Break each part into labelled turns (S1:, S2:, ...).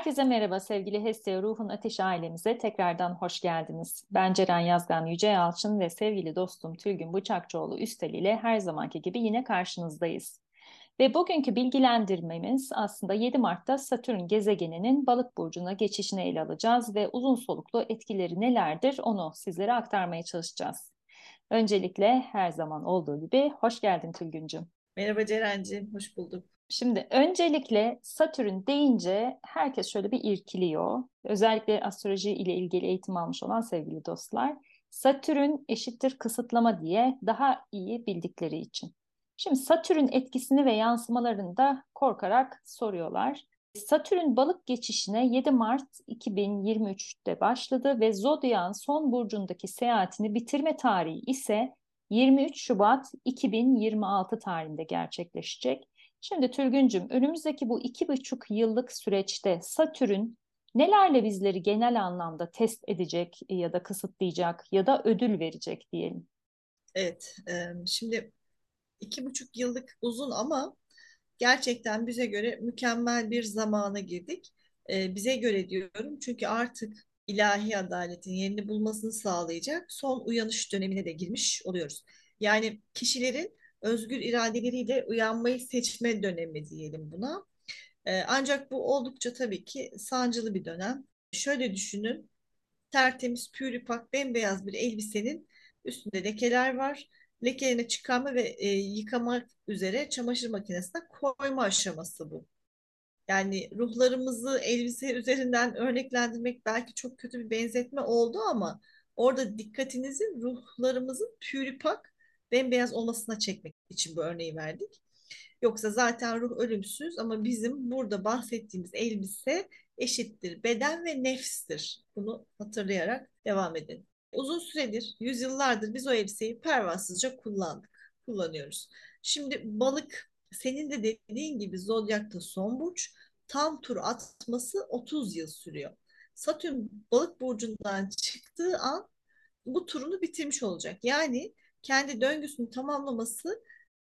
S1: Herkese merhaba sevgili Hestia Ruhun Ateşi ailemize tekrardan hoş geldiniz. Ben Ceren Yazgan Yüce Yalçın ve sevgili dostum Tülgün Bıçakçıoğlu Üstel ile her zamanki gibi yine karşınızdayız. Ve bugünkü bilgilendirmemiz aslında 7 Mart'ta Satürn gezegeninin balık burcuna geçişini ele alacağız ve uzun soluklu etkileri nelerdir onu sizlere aktarmaya çalışacağız. Öncelikle her zaman olduğu gibi hoş geldin Tülgüncüm.
S2: Merhaba Ceren'ciğim, hoş bulduk.
S1: Şimdi öncelikle Satürn deyince herkes şöyle bir irkiliyor. Özellikle astroloji ile ilgili eğitim almış olan sevgili dostlar. Satürn eşittir kısıtlama diye daha iyi bildikleri için. Şimdi Satürn etkisini ve yansımalarını da korkarak soruyorlar. Satürn balık geçişine 7 Mart 2023'te başladı ve Zodyak'ın son burcundaki seyahatini bitirme tarihi ise 23 Şubat 2026 tarihinde gerçekleşecek. Şimdi Tülgüncüm önümüzdeki bu iki buçuk yıllık süreçte Satürn nelerle bizleri genel anlamda test edecek ya da kısıtlayacak ya da ödül verecek diyelim.
S2: Evet, şimdi iki buçuk yıllık uzun ama gerçekten bize göre mükemmel bir zamana girdik. Bize göre diyorum çünkü artık ilahi adaletin yerini bulmasını sağlayacak son uyanış dönemine de girmiş oluyoruz. Yani kişilerin özgür iradeleriyle uyanmayı seçme dönemi diyelim buna. E, ancak bu oldukça tabii ki sancılı bir dönem. Şöyle düşünün, tertemiz, pürüpak, bembeyaz bir elbisenin üstünde lekeler var. Lekelerini çıkarma ve e, yıkamak üzere çamaşır makinesine koyma aşaması bu. Yani ruhlarımızı elbise üzerinden örneklendirmek belki çok kötü bir benzetme oldu ama orada dikkatinizin ruhlarımızın pürüpak bembeyaz olmasına çekmek için bu örneği verdik. Yoksa zaten ruh ölümsüz ama bizim burada bahsettiğimiz elbise eşittir beden ve nefstir. Bunu hatırlayarak devam edin. Uzun süredir, yüzyıllardır biz o elbiseyi pervasızca kullandık, kullanıyoruz. Şimdi balık senin de dediğin gibi zodyakta son burç tam tur atması 30 yıl sürüyor. Satürn balık burcundan çıktığı an bu turunu bitirmiş olacak. Yani kendi döngüsünü tamamlaması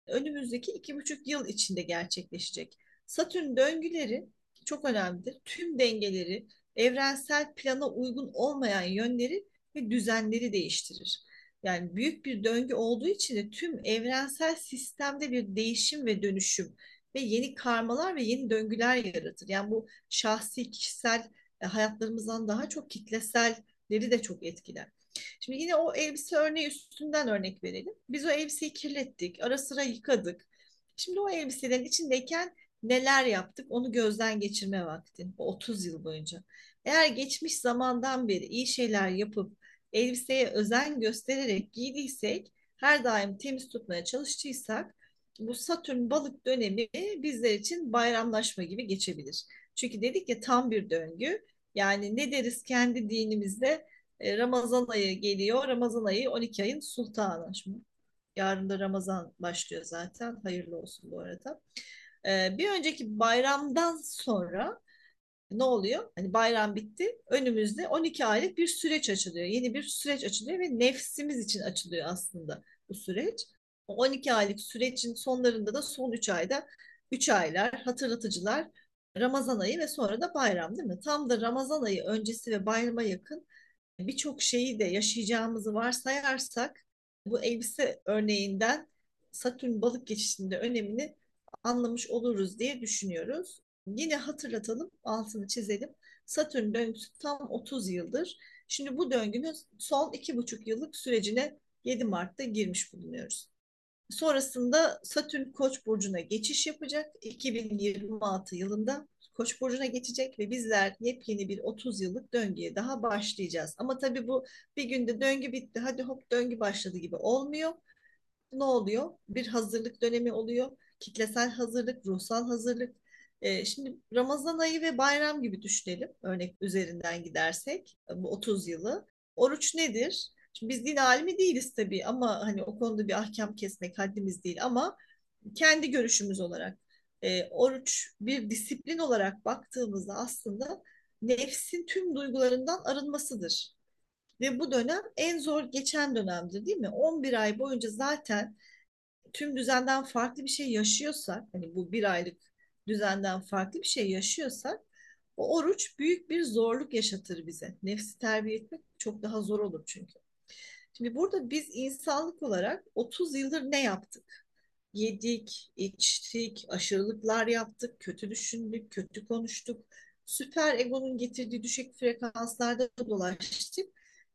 S2: önümüzdeki iki buçuk yıl içinde gerçekleşecek. Satürn döngüleri çok önemlidir. Tüm dengeleri, evrensel plana uygun olmayan yönleri ve düzenleri değiştirir. Yani büyük bir döngü olduğu için de tüm evrensel sistemde bir değişim ve dönüşüm ve yeni karmalar ve yeni döngüler yaratır. Yani bu şahsi, kişisel e, hayatlarımızdan daha çok kitleselleri de çok etkiler. Şimdi yine o elbise örneği üstünden örnek verelim. Biz o elbiseyi kirlettik, ara sıra yıkadık. Şimdi o elbiselerin içindeyken neler yaptık onu gözden geçirme vakti. O 30 yıl boyunca. Eğer geçmiş zamandan beri iyi şeyler yapıp elbiseye özen göstererek giydiysek, her daim temiz tutmaya çalıştıysak bu Satürn balık dönemi bizler için bayramlaşma gibi geçebilir. Çünkü dedik ya tam bir döngü. Yani ne deriz kendi dinimizde e, Ramazan ayı geliyor. Ramazan ayı 12 ayın sultanı. Şimdi yarın da Ramazan başlıyor zaten. Hayırlı olsun bu arada. E, bir önceki bayramdan sonra ne oluyor? Hani bayram bitti. Önümüzde 12 aylık bir süreç açılıyor. Yeni bir süreç açılıyor ve nefsimiz için açılıyor aslında bu süreç. 12 aylık sürecin sonlarında da son 3 ayda 3 aylar, hatırlatıcılar, Ramazan ayı ve sonra da bayram değil mi? Tam da Ramazan ayı öncesi ve bayrama yakın birçok şeyi de yaşayacağımızı varsayarsak bu elbise örneğinden Satürn balık geçişinde önemini anlamış oluruz diye düşünüyoruz. Yine hatırlatalım, altını çizelim. Satürn döngüsü tam 30 yıldır. Şimdi bu döngünün son 2,5 yıllık sürecine 7 Mart'ta girmiş bulunuyoruz. Sonrasında Satürn Koç burcuna geçiş yapacak 2026 yılında. Koç burcuna geçecek ve bizler yepyeni bir 30 yıllık döngüye daha başlayacağız. Ama tabii bu bir günde döngü bitti, hadi hop döngü başladı gibi olmuyor. Ne oluyor? Bir hazırlık dönemi oluyor. Kitlesel hazırlık, ruhsal hazırlık. Ee, şimdi Ramazan ayı ve bayram gibi düşünelim. Örnek üzerinden gidersek bu 30 yılı. Oruç nedir? Şimdi biz din alimi değiliz tabii ama hani o konuda bir ahkam kesmek haddimiz değil ama kendi görüşümüz olarak e, oruç bir disiplin olarak baktığımızda aslında nefsin tüm duygularından arınmasıdır. Ve bu dönem en zor geçen dönemdir değil mi? 11 ay boyunca zaten tüm düzenden farklı bir şey yaşıyorsak, hani bu bir aylık düzenden farklı bir şey yaşıyorsak O oruç büyük bir zorluk yaşatır bize. Nefsi terbiye etmek çok daha zor olur çünkü. Şimdi burada biz insanlık olarak 30 yıldır ne yaptık? Yedik, içtik, aşırılıklar yaptık, kötü düşündük, kötü konuştuk. Süper egonun getirdiği düşük frekanslarda dolaştık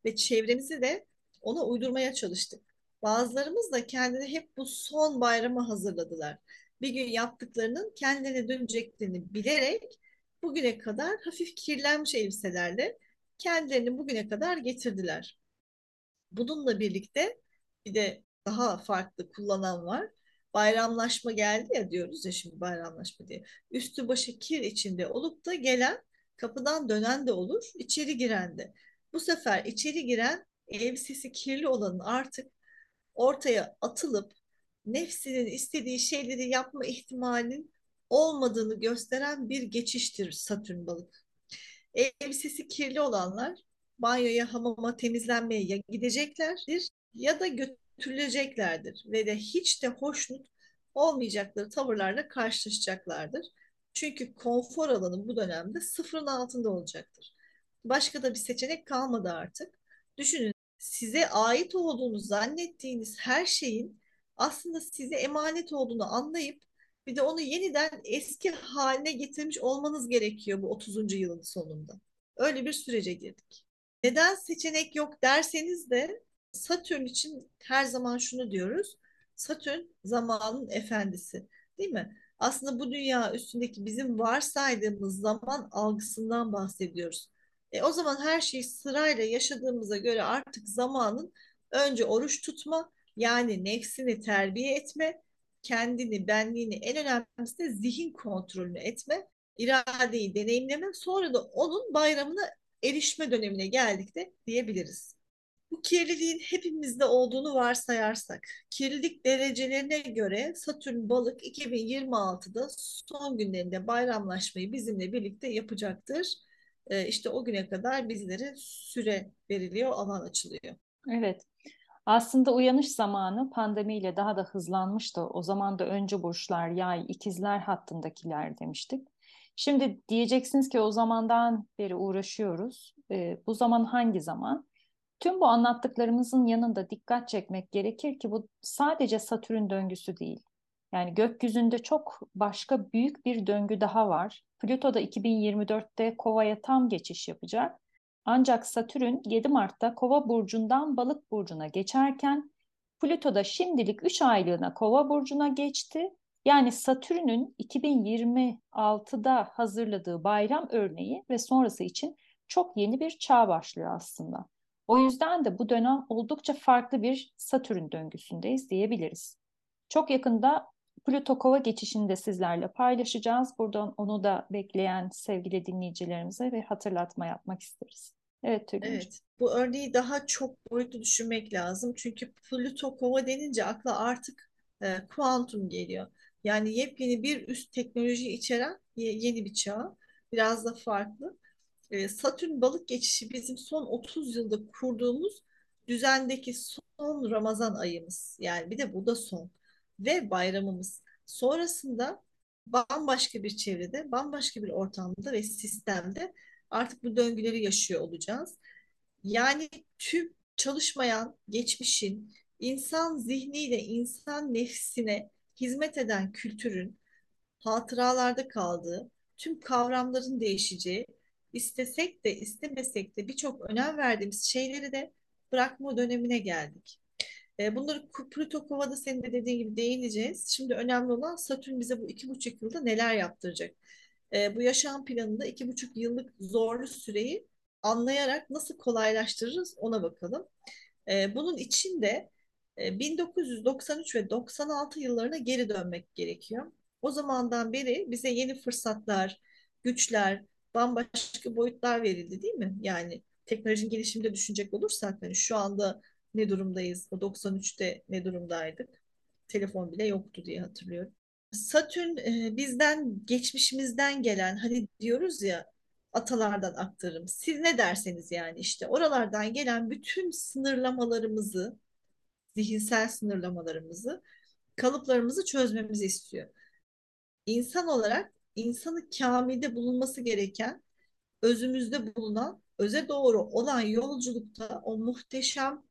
S2: ve çevremizi de ona uydurmaya çalıştık. Bazılarımız da kendini hep bu son bayrama hazırladılar. Bir gün yaptıklarının kendine döneceklerini bilerek bugüne kadar hafif kirlenmiş elbiselerle kendilerini bugüne kadar getirdiler. Bununla birlikte bir de daha farklı kullanan var. Bayramlaşma geldi ya diyoruz ya şimdi bayramlaşma diye. Üstü başı kir içinde olup da gelen kapıdan dönen de olur, içeri giren de. Bu sefer içeri giren elbisesi kirli olanın artık ortaya atılıp nefsinin istediği şeyleri yapma ihtimalinin olmadığını gösteren bir geçiştir Satürn balık. Elbisesi kirli olanlar banyoya, hamama, temizlenmeye ya gideceklerdir ya da götürüleceklerdir ve de hiç de hoşnut olmayacakları tavırlarla karşılaşacaklardır. Çünkü konfor alanı bu dönemde sıfırın altında olacaktır. Başka da bir seçenek kalmadı artık. Düşünün size ait olduğunu zannettiğiniz her şeyin aslında size emanet olduğunu anlayıp bir de onu yeniden eski haline getirmiş olmanız gerekiyor bu 30. yılın sonunda. Öyle bir sürece girdik. Neden seçenek yok derseniz de Satürn için her zaman şunu diyoruz. Satürn zamanın efendisi değil mi? Aslında bu dünya üstündeki bizim varsaydığımız zaman algısından bahsediyoruz. E, o zaman her şeyi sırayla yaşadığımıza göre artık zamanın önce oruç tutma yani nefsini terbiye etme, kendini, benliğini en önemlisi de zihin kontrolünü etme, iradeyi deneyimleme sonra da onun bayramına erişme dönemine geldik de diyebiliriz. Bu kirliliğin hepimizde olduğunu varsayarsak, kirlilik derecelerine göre Satürn balık 2026'da son günlerinde bayramlaşmayı bizimle birlikte yapacaktır. Ee, işte o güne kadar bizlere süre veriliyor, alan açılıyor.
S1: Evet. Aslında uyanış zamanı pandemiyle daha da hızlanmıştı. O zaman da önce burçlar, yay, ikizler hattındakiler demiştik. Şimdi diyeceksiniz ki o zamandan beri uğraşıyoruz. E, bu zaman hangi zaman? Tüm bu anlattıklarımızın yanında dikkat çekmek gerekir ki bu sadece Satürn döngüsü değil. Yani gökyüzünde çok başka büyük bir döngü daha var. Plüto da 2024'te Kova'ya tam geçiş yapacak. Ancak Satürn 7 Mart'ta Kova burcundan Balık burcuna geçerken Plüto da şimdilik 3 aylığına Kova burcuna geçti yani Satürn'ün 2026'da hazırladığı bayram örneği ve sonrası için çok yeni bir çağ başlıyor aslında. O yüzden de bu dönem oldukça farklı bir Satürn döngüsündeyiz diyebiliriz. Çok yakında Plüto Kova geçişini de sizlerle paylaşacağız. Buradan onu da bekleyen sevgili dinleyicilerimize ve hatırlatma yapmak isteriz. Evet
S2: Evet, bu örneği daha çok boyutlu düşünmek lazım. Çünkü Plüto Kova denince akla artık e, kuantum geliyor. Yani yepyeni bir üst teknoloji içeren yeni bir çağ. Biraz da farklı. Ee, Satürn balık geçişi bizim son 30 yılda kurduğumuz düzendeki son Ramazan ayımız. Yani bir de bu da son. Ve bayramımız. Sonrasında bambaşka bir çevrede, bambaşka bir ortamda ve sistemde artık bu döngüleri yaşıyor olacağız. Yani tüm çalışmayan geçmişin insan zihniyle insan nefsine hizmet eden kültürün hatıralarda kaldığı, tüm kavramların değişeceği, istesek de istemesek de birçok önem verdiğimiz şeyleri de bırakma dönemine geldik. E, bunları Plüto Kova'da senin de dediğin gibi değineceğiz. Şimdi önemli olan Satürn bize bu iki buçuk yılda neler yaptıracak? E, bu yaşam planında iki buçuk yıllık zorlu süreyi anlayarak nasıl kolaylaştırırız ona bakalım. E, bunun için de 1993 ve 96 yıllarına geri dönmek gerekiyor. O zamandan beri bize yeni fırsatlar, güçler, bambaşka boyutlar verildi değil mi? Yani teknolojinin gelişiminde düşünecek olursak hani şu anda ne durumdayız? O 93'te ne durumdaydık? Telefon bile yoktu diye hatırlıyorum. Satürn e, bizden geçmişimizden gelen hani diyoruz ya atalardan aktarım. Siz ne derseniz yani işte oralardan gelen bütün sınırlamalarımızı zihinsel sınırlamalarımızı, kalıplarımızı çözmemizi istiyor. İnsan olarak insanı kamilde bulunması gereken özümüzde bulunan, öze doğru olan yolculukta o muhteşem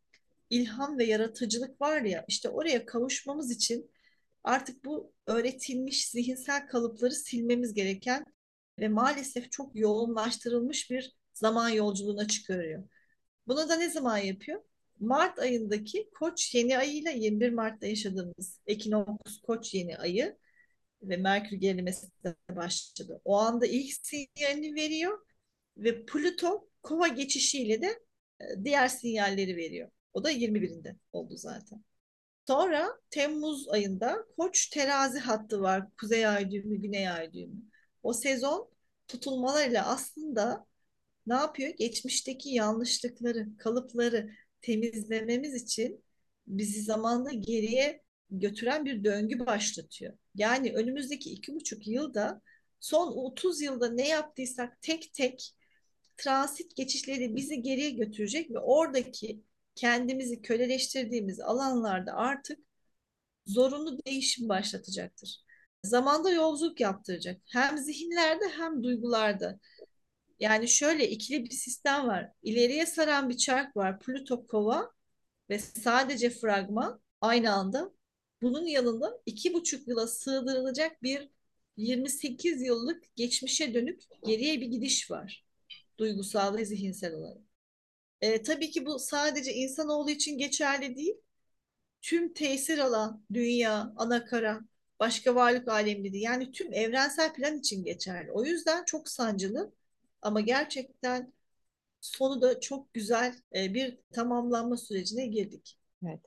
S2: ilham ve yaratıcılık var ya işte oraya kavuşmamız için artık bu öğretilmiş zihinsel kalıpları silmemiz gereken ve maalesef çok yoğunlaştırılmış bir zaman yolculuğuna çıkarıyor. Bunu da ne zaman yapıyor? Mart ayındaki Koç yeni ayıyla 21 Mart'ta yaşadığımız Ekinoks Koç yeni ayı ve Merkür gerilemesi de başladı. O anda ilk sinyalini veriyor ve Plüto Kova geçişiyle de e, diğer sinyalleri veriyor. O da 21'inde oldu zaten. Sonra Temmuz ayında Koç terazi hattı var. Kuzey ay düğümü, güney ay düğümü. O sezon tutulmalarıyla aslında ne yapıyor? Geçmişteki yanlışlıkları, kalıpları temizlememiz için bizi zamanla geriye götüren bir döngü başlatıyor. Yani önümüzdeki iki buçuk yılda son 30 yılda ne yaptıysak tek tek transit geçişleri bizi geriye götürecek ve oradaki kendimizi köleleştirdiğimiz alanlarda artık zorunlu değişim başlatacaktır. Zamanda yolculuk yaptıracak. Hem zihinlerde hem duygularda. Yani şöyle ikili bir sistem var. İleriye saran bir çark var. Plüto kova ve sadece fragman aynı anda. Bunun yanında iki buçuk yıla sığdırılacak bir 28 yıllık geçmişe dönük geriye bir gidiş var. Duygusal ve zihinsel olarak. E, tabii ki bu sadece insanoğlu için geçerli değil. Tüm tesir alan dünya, anakara, başka varlık alemleri yani tüm evrensel plan için geçerli. O yüzden çok sancılı ama gerçekten sonu da çok güzel e, bir tamamlanma sürecine girdik.
S1: Evet.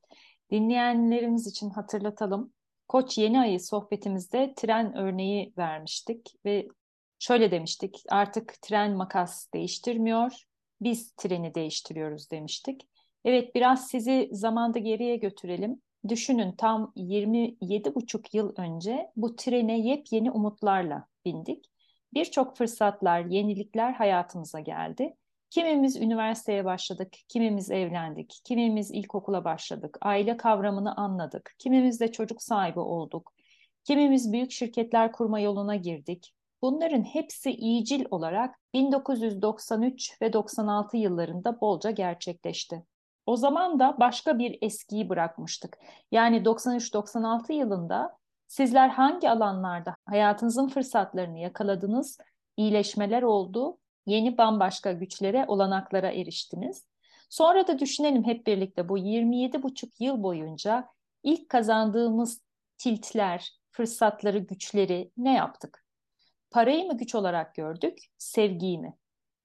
S1: Dinleyenlerimiz için hatırlatalım. Koç yeni ayı sohbetimizde tren örneği vermiştik ve şöyle demiştik. Artık tren makas değiştirmiyor. Biz treni değiştiriyoruz demiştik. Evet biraz sizi zamanda geriye götürelim. Düşünün tam 27 buçuk yıl önce bu trene yepyeni umutlarla bindik. Birçok fırsatlar, yenilikler hayatımıza geldi. Kimimiz üniversiteye başladık, kimimiz evlendik, kimimiz ilkokula başladık, aile kavramını anladık, kimimiz de çocuk sahibi olduk, kimimiz büyük şirketler kurma yoluna girdik. Bunların hepsi iyicil olarak 1993 ve 96 yıllarında bolca gerçekleşti. O zaman da başka bir eskiyi bırakmıştık. Yani 93-96 yılında sizler hangi alanlarda hayatınızın fırsatlarını yakaladınız, iyileşmeler oldu, yeni bambaşka güçlere, olanaklara eriştiniz. Sonra da düşünelim hep birlikte bu 27 buçuk yıl boyunca ilk kazandığımız tiltler, fırsatları, güçleri ne yaptık? Parayı mı güç olarak gördük, sevgiyi mi?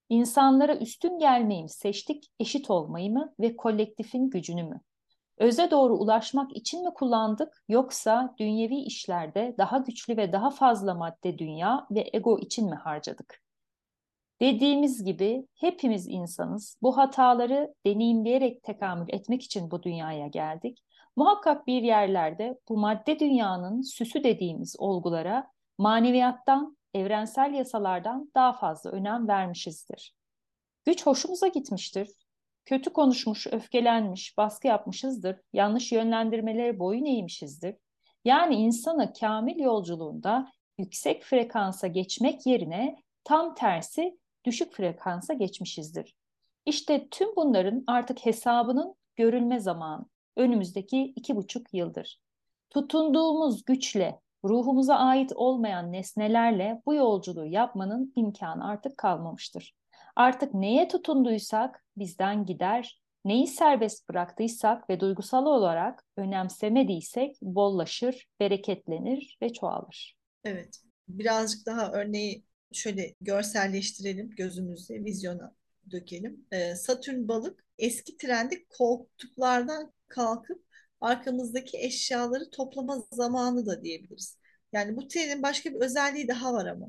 S1: İnsanlara üstün gelmeyi mi seçtik, eşit olmayı mı ve kolektifin gücünü mü? Öze doğru ulaşmak için mi kullandık yoksa dünyevi işlerde daha güçlü ve daha fazla madde dünya ve ego için mi harcadık? Dediğimiz gibi hepimiz insanız. Bu hataları deneyimleyerek tekamül etmek için bu dünyaya geldik. Muhakkak bir yerlerde bu madde dünyanın süsü dediğimiz olgulara maneviyattan evrensel yasalardan daha fazla önem vermişizdir. Güç hoşumuza gitmiştir. Kötü konuşmuş, öfkelenmiş, baskı yapmışızdır. Yanlış yönlendirmeleri boyun eğmişizdir. Yani insana kamil yolculuğunda yüksek frekansa geçmek yerine tam tersi düşük frekansa geçmişizdir. İşte tüm bunların artık hesabının görülme zamanı önümüzdeki iki buçuk yıldır. Tutunduğumuz güçle ruhumuza ait olmayan nesnelerle bu yolculuğu yapmanın imkanı artık kalmamıştır. Artık neye tutunduysak bizden gider, neyi serbest bıraktıysak ve duygusal olarak önemsemediysek bollaşır, bereketlenir ve çoğalır.
S2: Evet, birazcık daha örneği şöyle görselleştirelim gözümüzde, vizyona dökelim. Ee, Satürn balık eski trendi koltuklardan kalkıp arkamızdaki eşyaları toplama zamanı da diyebiliriz. Yani bu trenin başka bir özelliği daha var ama.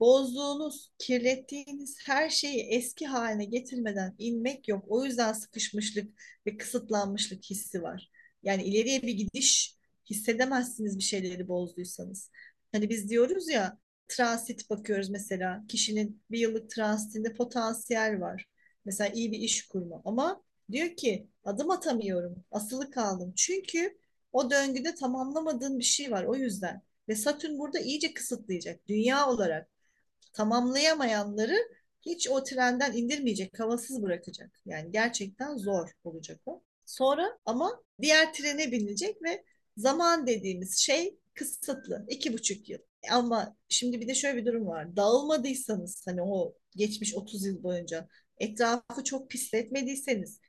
S2: Bozduğunuz, kirlettiğiniz her şeyi eski haline getirmeden inmek yok. O yüzden sıkışmışlık ve kısıtlanmışlık hissi var. Yani ileriye bir gidiş hissedemezsiniz bir şeyleri bozduysanız. Hani biz diyoruz ya transit bakıyoruz mesela. Kişinin bir yıllık transitinde potansiyel var. Mesela iyi bir iş kurma. Ama diyor ki adım atamıyorum. Asılı kaldım. Çünkü o döngüde tamamlamadığın bir şey var o yüzden. Ve Satürn burada iyice kısıtlayacak. Dünya olarak tamamlayamayanları hiç o trenden indirmeyecek, havasız bırakacak. Yani gerçekten zor olacak o. Sonra ama diğer trene binecek ve zaman dediğimiz şey kısıtlı. iki buçuk yıl. Ama şimdi bir de şöyle bir durum var. Dağılmadıysanız hani o geçmiş 30 yıl boyunca etrafı çok pisletmediyseniz,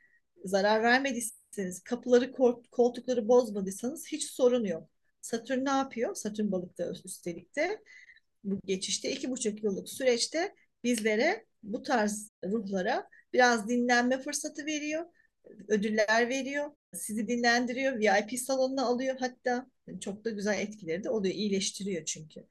S2: zarar vermediyseniz, kapıları, koltukları bozmadıysanız hiç sorun yok. Satürn ne yapıyor? Satürn balıkta üstelik de bu geçişte iki buçuk yıllık süreçte bizlere bu tarz ruhlara biraz dinlenme fırsatı veriyor, ödüller veriyor, sizi dinlendiriyor, VIP salonuna alıyor hatta çok da güzel etkileri de oluyor, iyileştiriyor çünkü.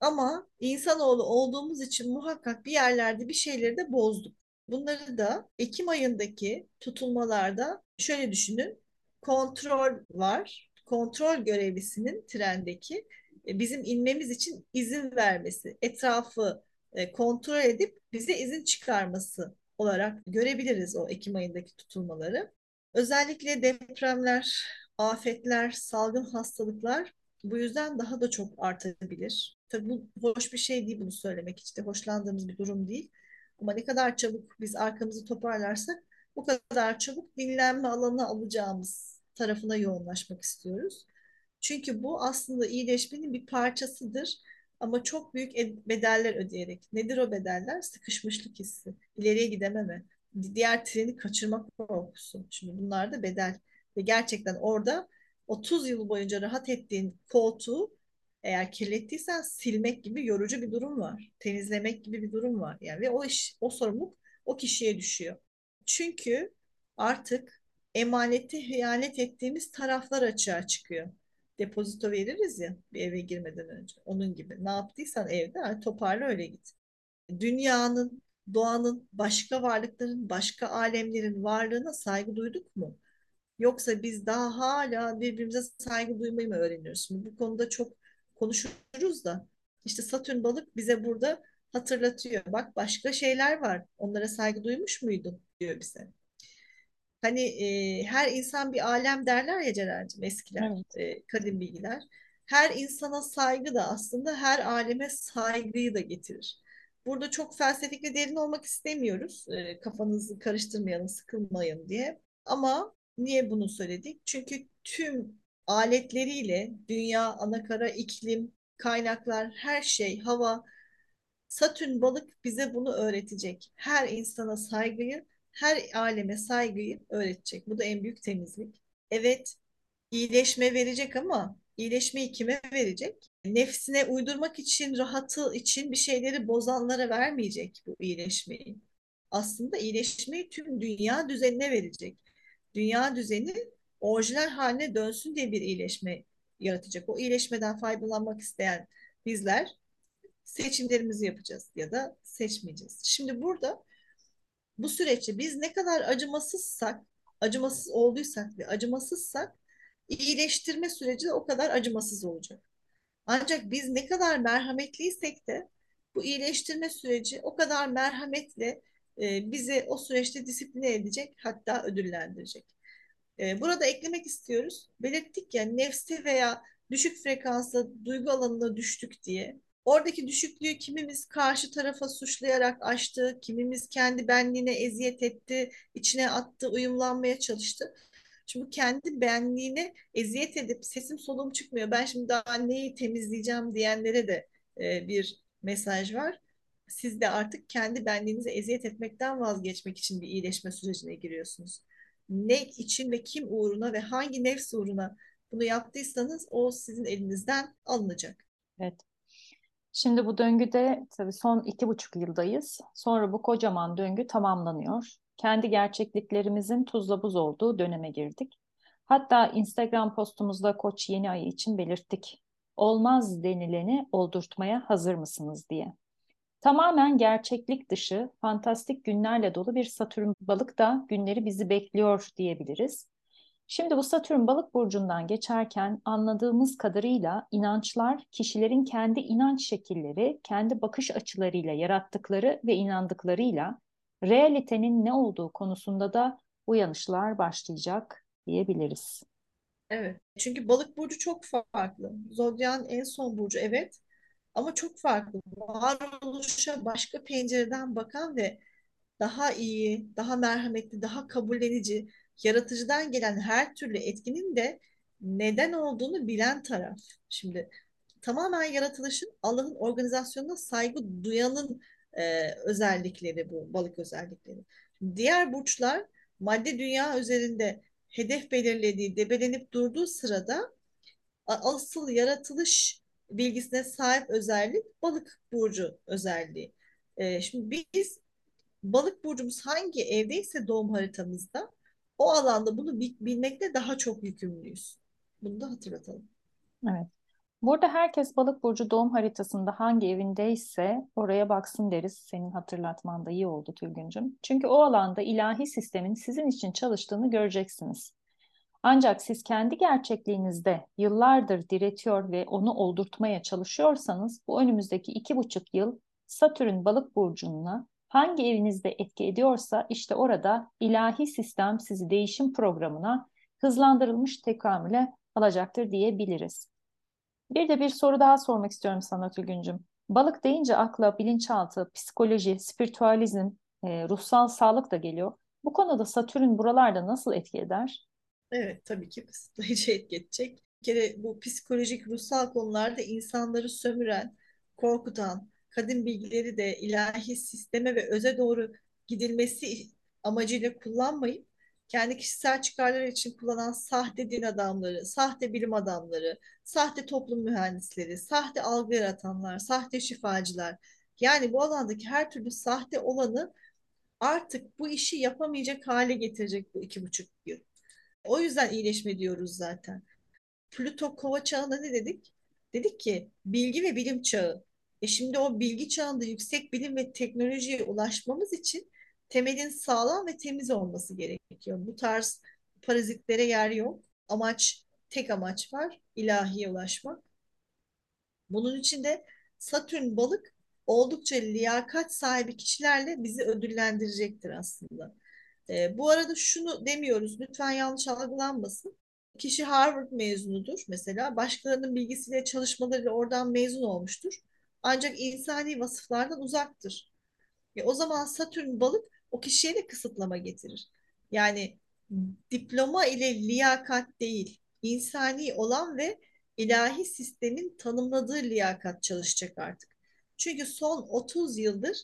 S2: Ama insanoğlu olduğumuz için muhakkak bir yerlerde bir şeyleri de bozduk. Bunları da Ekim ayındaki tutulmalarda şöyle düşünün. Kontrol var. Kontrol görevlisinin trendeki e, bizim inmemiz için izin vermesi, etrafı e, kontrol edip bize izin çıkarması olarak görebiliriz o Ekim ayındaki tutulmaları. Özellikle depremler, afetler, salgın hastalıklar bu yüzden daha da çok artabilir. Tabii bu hoş bir şey değil bunu söylemek de hoşlandığımız bir durum değil. Ama ne kadar çabuk biz arkamızı toparlarsak bu kadar çabuk dinlenme alanı alacağımız tarafına yoğunlaşmak istiyoruz. Çünkü bu aslında iyileşmenin bir parçasıdır. Ama çok büyük bedeller ödeyerek. Nedir o bedeller? Sıkışmışlık hissi, ileriye gidememe, diğer treni kaçırmak korkusu. Şimdi bunlar da bedel. Ve gerçekten orada 30 yıl boyunca rahat ettiğin koltuğu eğer kirlettiysen silmek gibi yorucu bir durum var. Temizlemek gibi bir durum var. Yani ve o iş, o sorumluluk o kişiye düşüyor. Çünkü artık emanete hıyanet ettiğimiz taraflar açığa çıkıyor depozito veririz ya bir eve girmeden önce. Onun gibi. Ne yaptıysan evde toparla öyle git. Dünyanın, doğanın, başka varlıkların, başka alemlerin varlığına saygı duyduk mu? Yoksa biz daha hala birbirimize saygı duymayı mı öğreniyoruz? Şimdi bu konuda çok konuşuruz da işte Satürn balık bize burada hatırlatıyor. Bak başka şeyler var. Onlara saygı duymuş muydun? diyor bize. Hani e, her insan bir alem derler ya Ceren'cim eskiler,
S1: Evet.
S2: e, kadim bilgiler. Her insana saygı da aslında her aleme saygıyı da getirir. Burada çok felsefik ve derin olmak istemiyoruz. E, kafanızı karıştırmayalım, sıkılmayın diye. Ama niye bunu söyledik? Çünkü tüm aletleriyle dünya, anakara, iklim, kaynaklar, her şey, hava, Satürn balık bize bunu öğretecek. Her insana saygıyı her aleme saygıyı öğretecek. Bu da en büyük temizlik. Evet, iyileşme verecek ama iyileşmeyi kime verecek? Nefsine uydurmak için, rahatı için bir şeyleri bozanlara vermeyecek bu iyileşmeyi. Aslında iyileşmeyi tüm dünya düzenine verecek. Dünya düzeni orijinal haline dönsün diye bir iyileşme yaratacak. O iyileşmeden faydalanmak isteyen bizler seçimlerimizi yapacağız ya da seçmeyeceğiz. Şimdi burada bu süreçte biz ne kadar acımasızsak, acımasız olduysak ve acımasızsak iyileştirme süreci de o kadar acımasız olacak. Ancak biz ne kadar merhametliysek de bu iyileştirme süreci o kadar merhametle e, bizi o süreçte disipline edecek hatta ödüllendirecek. E, burada eklemek istiyoruz. Belirttik ya nefsi veya düşük frekansla duygu alanına düştük diye. Oradaki düşüklüğü kimimiz karşı tarafa suçlayarak aştı, kimimiz kendi benliğine eziyet etti, içine attı, uyumlanmaya çalıştı. Bu kendi benliğine eziyet edip sesim soluğum çıkmıyor. Ben şimdi daha neyi temizleyeceğim diyenlere de e, bir mesaj var. Siz de artık kendi benliğinize eziyet etmekten vazgeçmek için bir iyileşme sürecine giriyorsunuz. Ne için ve kim uğruna ve hangi nefs uğruna bunu yaptıysanız o sizin elinizden alınacak.
S1: Evet. Şimdi bu döngüde tabii son iki buçuk yıldayız. Sonra bu kocaman döngü tamamlanıyor. Kendi gerçekliklerimizin tuzla buz olduğu döneme girdik. Hatta Instagram postumuzda Koç yeni ayı için belirttik. Olmaz denileni oldurtmaya hazır mısınız diye. Tamamen gerçeklik dışı, fantastik günlerle dolu bir Satürn balık da günleri bizi bekliyor diyebiliriz. Şimdi bu Satürn balık burcundan geçerken anladığımız kadarıyla inançlar kişilerin kendi inanç şekilleri, kendi bakış açılarıyla yarattıkları ve inandıklarıyla realitenin ne olduğu konusunda da uyanışlar başlayacak diyebiliriz.
S2: Evet. Çünkü balık burcu çok farklı. Zodyan en son burcu evet. Ama çok farklı. Varoluşa başka pencereden bakan ve daha iyi, daha merhametli, daha kabullenici, yaratıcıdan gelen her türlü etkinin de neden olduğunu bilen taraf. Şimdi tamamen yaratılışın Allah'ın organizasyonuna saygı duyanın e, özellikleri bu balık özellikleri. Diğer burçlar madde dünya üzerinde hedef belirlediği, debelenip durduğu sırada asıl yaratılış bilgisine sahip özellik balık burcu özelliği. E, şimdi biz balık burcumuz hangi evdeyse doğum haritamızda o alanda bunu bilmekte daha çok yükümlüyüz. Bunu da hatırlatalım.
S1: Evet. Burada herkes balık burcu doğum haritasında hangi evindeyse oraya baksın deriz. Senin hatırlatman da iyi oldu Tülgüncüm. Çünkü o alanda ilahi sistemin sizin için çalıştığını göreceksiniz. Ancak siz kendi gerçekliğinizde yıllardır diretiyor ve onu oldurtmaya çalışıyorsanız bu önümüzdeki iki buçuk yıl Satürn balık burcuna hangi evinizde etki ediyorsa işte orada ilahi sistem sizi değişim programına hızlandırılmış tekamüle alacaktır diyebiliriz. Bir de bir soru daha sormak istiyorum sana Tülgüncüm. Balık deyince akla bilinçaltı, psikoloji, spiritüalizm, e, ruhsal sağlık da geliyor. Bu konuda Satürn buralarda nasıl etki eder?
S2: Evet tabii ki kısıtlayıcı etki edecek. Bir kere bu psikolojik, ruhsal konularda insanları sömüren, korkutan, kadın bilgileri de ilahi sisteme ve öze doğru gidilmesi amacıyla kullanmayıp kendi kişisel çıkarları için kullanan sahte din adamları, sahte bilim adamları, sahte toplum mühendisleri, sahte algı yaratanlar, sahte şifacılar. Yani bu alandaki her türlü sahte olanı artık bu işi yapamayacak hale getirecek bu iki buçuk yıl. O yüzden iyileşme diyoruz zaten. Plüto kova çağında ne dedik? Dedik ki bilgi ve bilim çağı. E şimdi o bilgi çağında yüksek bilim ve teknolojiye ulaşmamız için temelin sağlam ve temiz olması gerekiyor. Bu tarz parazitlere yer yok. Amaç, tek amaç var. ilahiye ulaşmak. Bunun için de Satürn balık oldukça liyakat sahibi kişilerle bizi ödüllendirecektir aslında. E, bu arada şunu demiyoruz, lütfen yanlış algılanmasın. Kişi Harvard mezunudur mesela, başkalarının bilgisiyle çalışmalarıyla oradan mezun olmuştur. Ancak insani vasıflardan uzaktır. E, o zaman Satürn balık o kişiye de kısıtlama getirir. Yani diploma ile liyakat değil, insani olan ve ilahi sistemin tanımladığı liyakat çalışacak artık. Çünkü son 30 yıldır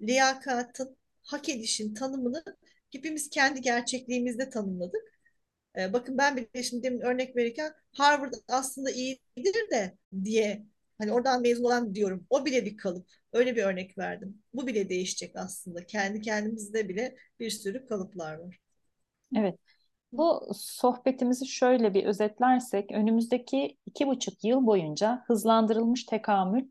S2: liyakatın, hak edişin tanımını hepimiz kendi gerçekliğimizde tanımladık. Ee, bakın ben bile şimdi demin örnek verirken Harvard aslında iyidir de diye hani oradan mezun olan diyorum. O bile bir kalıp. Öyle bir örnek verdim. Bu bile değişecek aslında. Kendi kendimizde bile bir sürü kalıplar var.
S1: Evet. Bu sohbetimizi şöyle bir özetlersek önümüzdeki iki buçuk yıl boyunca hızlandırılmış tekamül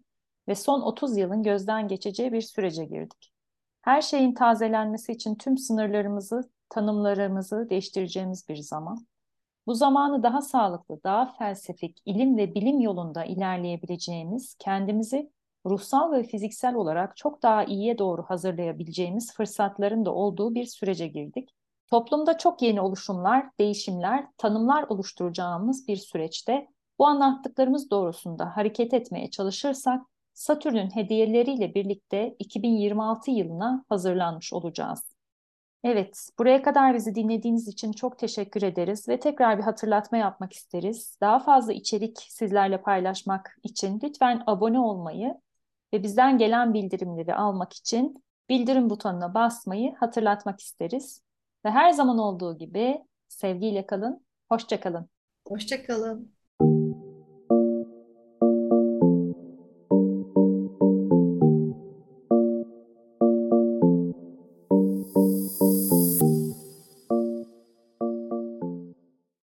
S1: ve son 30 yılın gözden geçeceği bir sürece girdik. Her şeyin tazelenmesi için tüm sınırlarımızı, tanımlarımızı değiştireceğimiz bir zaman. Bu zamanı daha sağlıklı, daha felsefik, ilim ve bilim yolunda ilerleyebileceğimiz, kendimizi ruhsal ve fiziksel olarak çok daha iyiye doğru hazırlayabileceğimiz fırsatların da olduğu bir sürece girdik. Toplumda çok yeni oluşumlar, değişimler, tanımlar oluşturacağımız bir süreçte bu anlattıklarımız doğrusunda hareket etmeye çalışırsak Satürn'ün hediyeleriyle birlikte 2026 yılına hazırlanmış olacağız. Evet, buraya kadar bizi dinlediğiniz için çok teşekkür ederiz ve tekrar bir hatırlatma yapmak isteriz. Daha fazla içerik sizlerle paylaşmak için lütfen abone olmayı ve bizden gelen bildirimleri almak için bildirim butonuna basmayı hatırlatmak isteriz. Ve her zaman olduğu gibi sevgiyle kalın, hoşça kalın.
S2: Hoşça kalın.